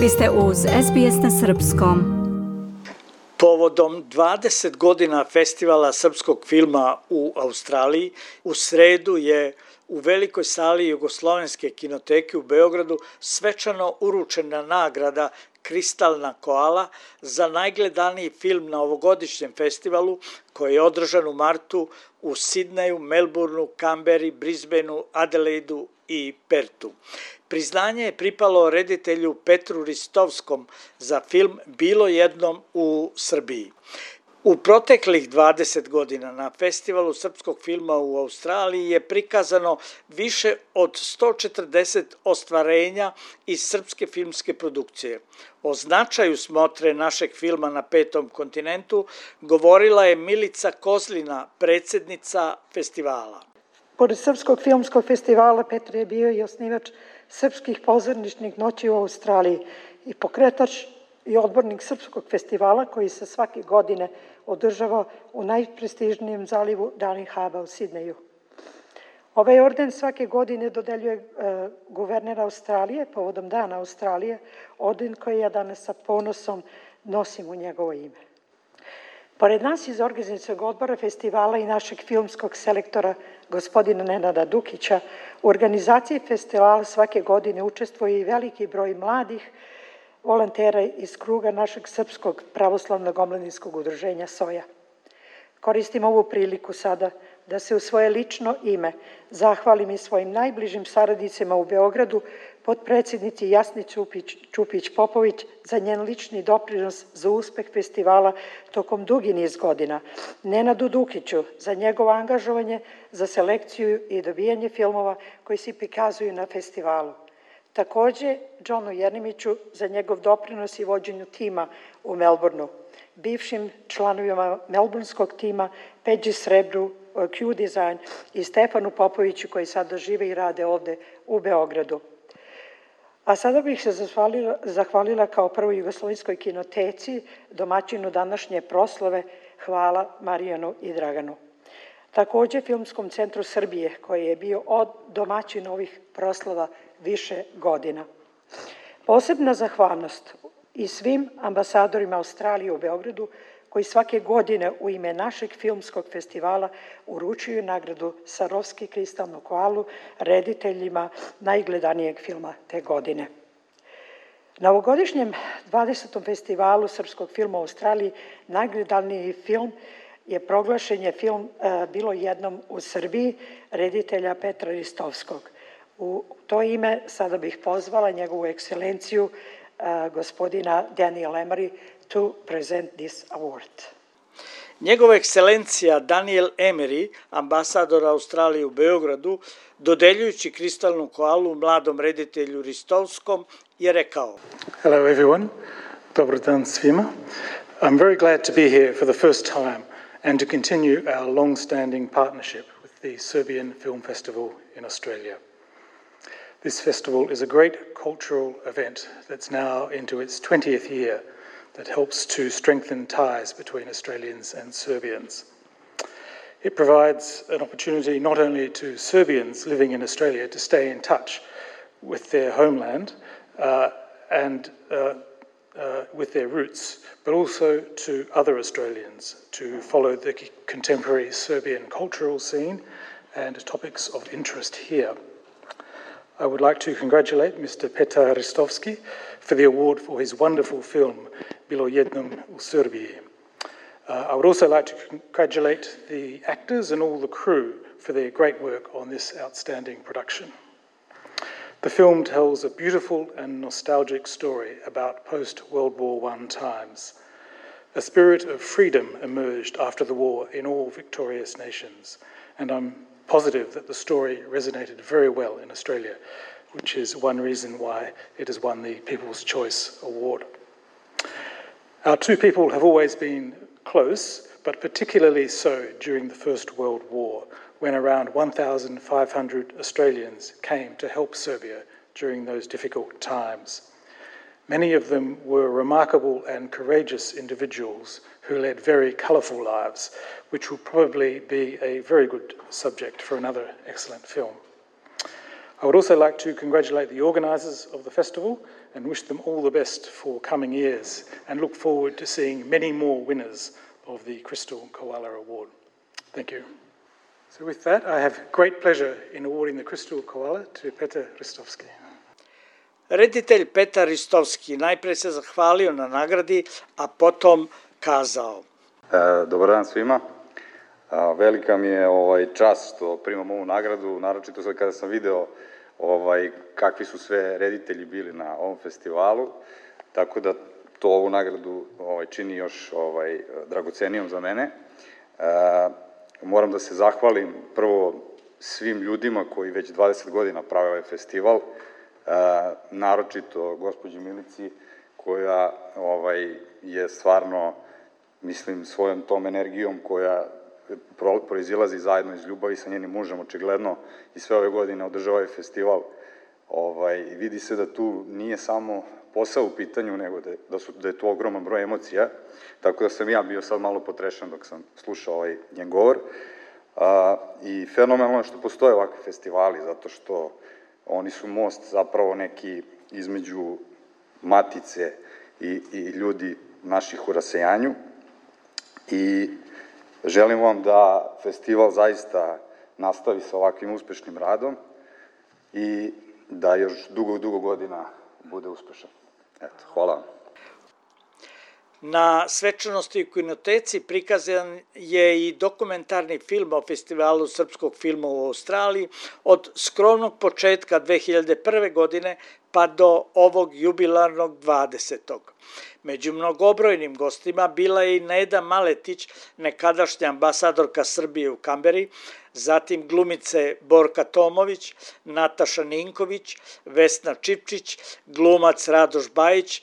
Vi ste uz SBS na Srpskom. Povodom 20 godina festivala srpskog filma u Australiji, u sredu je u velikoj sali Jugoslovenske kinoteke u Beogradu svečano uručena nagrada Kristalna koala za najgledaniji film na ovogodišnjem festivalu koji je održan u martu u Sidneju, Melbourneu, Kamberi, Brisbaneu, Adelaidu i Pertu. Priznanje je pripalo reditelju Petru Ristovskom za film Bilo jednom u Srbiji. U proteklih 20 godina na festivalu srpskog filma u Australiji je prikazano više od 140 ostvarenja iz srpske filmske produkcije. O značaju smotre našeg filma na petom kontinentu govorila je Milica Kozlina, predsednica festivala. Pored Srpskog filmskog festivala Petar je bio i osnivač srpskih pozorničnih noći u Australiji i pokretač i odbornik Srpskog festivala koji se svake godine održava u najprestižnijem zalivu Darling Haba u Sidneju. Ovaj orden svake godine dodeljuje e, guverner Australije povodom Dana Australije, orden koji ja danas sa ponosom nosim u njegovo ime. Pored nas iz organizacijog odbora festivala i našeg filmskog selektora gospodina Nenada Dukića, u organizaciji festivala svake godine učestvuje i veliki broj mladih volontera iz kruga našeg Srpskog pravoslavnog omladinskog udruženja SOJA. Koristim ovu priliku sada da se u svoje lično ime zahvalim i svojim najbližim saradnicima u Beogradu, podpredsjednici Jasni Čupić, Čupić Popović za njen lični doprinos za uspeh festivala tokom dugi niz godina, Nenadu Dukiću za njegovo angažovanje za selekciju i dobijanje filmova koji se prikazuju na festivalu. Takođe, Johnu Jernimiću za njegov doprinos i vođenju tima u Melbourneu, bivšim članovima melbourneskog tima, Peđi Srebru, Q Design i Stefanu Popoviću koji sada žive i rade ovde u Beogradu. A sada bih se zahvalila, zahvalila kao prvoj jugoslovenskoj kinoteci, domaćinu današnje proslave, hvala Marijanu i Draganu. Takođe Filmskom centru Srbije, koji je bio od domaćin ovih proslava više godina. Posebna zahvalnost i svim ambasadorima Australije u Beogradu koji svake godine u ime našeg filmskog festivala uručuju nagradu Sarovski kristalnu koalu rediteljima najgledanijeg filma te godine. Na ovogodišnjem 20. festivalu srpskog filma u Australiji najgledaniji film je proglašen je film e, Bilo jednom u Srbiji reditelja Petra Ristovskog. U to ime sada bih pozvala njegovu ekscelenciju uh, gospodina Daniel Emery to present this award. Njegova ekscelencija Daniel Emery, ambasador Australije u Beogradu, dodeljujući kristalnu koalu mladom reditelju Ristovskom, je rekao Hello everyone, dobar dan svima. I'm very glad to be here for the first time and to continue our long-standing partnership with the Serbian Film Festival in Australia. This festival is a great cultural event that's now into its 20th year that helps to strengthen ties between Australians and Serbians. It provides an opportunity not only to Serbians living in Australia to stay in touch with their homeland uh, and uh, uh, with their roots, but also to other Australians to follow the contemporary Serbian cultural scene and topics of interest here. I would like to congratulate Mr. Petar Ristovski for the award for his wonderful film, Bilo jednom u Srbiji. Uh, I would also like to congratulate the actors and all the crew for their great work on this outstanding production. The film tells a beautiful and nostalgic story about post World War I times. A spirit of freedom emerged after the war in all victorious nations, and I'm positive that the story resonated very well in Australia, which is one reason why it has won the People's Choice Award. Our two people have always been close, but particularly so during the First World War, when around 1,500 Australians came to help Serbia during those difficult times. Many of them were remarkable and courageous individuals who led very colourful lives, which will probably be a very good subject for another excellent film. I would also like to congratulate the organisers of the festival and wish them all the best for coming years and look forward to seeing many more winners of the Crystal Koala Award. Thank you. So with that, I have great pleasure in awarding the Crystal Koala to Petar Ristovski. Reditelj Petar Ristovski najpre se zahvalio na nagradi, a potom kazao. E, dobar dan svima. A, velika mi je ovaj čast što primam ovu nagradu, naročito sad kada sam video ovaj kakvi su sve reditelji bili na ovom festivalu, tako da to ovu nagradu ovaj čini još ovaj dragocenijom za mene. E, moram da se zahvalim prvo svim ljudima koji već 20 godina prave ovaj festival, e, naročito gospođi Milici koja ovaj je stvarno mislim svojom tom energijom koja proizilazi zajedno iz ljubavi sa njenim mužem očigledno i sve ove godine održava ovaj festival. Ovaj, vidi se da tu nije samo posao u pitanju, nego da, da, su, da je tu ogroman broj emocija, tako da sam ja bio sad malo potrešan dok sam slušao ovaj njen govor. A, I fenomenalno je što postoje ovakvi festivali, zato što oni su most zapravo neki između matice i, i ljudi naših u rasejanju. I želim vam da festival zaista nastavi sa ovakvim uspešnim radom i da još dugo, dugo godina bude uspešan. Eto, hvala vam. Na svečanosti u kinoteci prikazan je i dokumentarni film o festivalu srpskog filma u Australiji od skromnog početka 2001. godine pa do ovog jubilarnog 20. Među mnogobrojnim gostima bila je i Neda Maletić, nekadašnja ambasadorka Srbije u Kamberi, zatim glumice Borka Tomović, Nataša Ninković, Vesna Čipčić, glumac Radoš Bajić,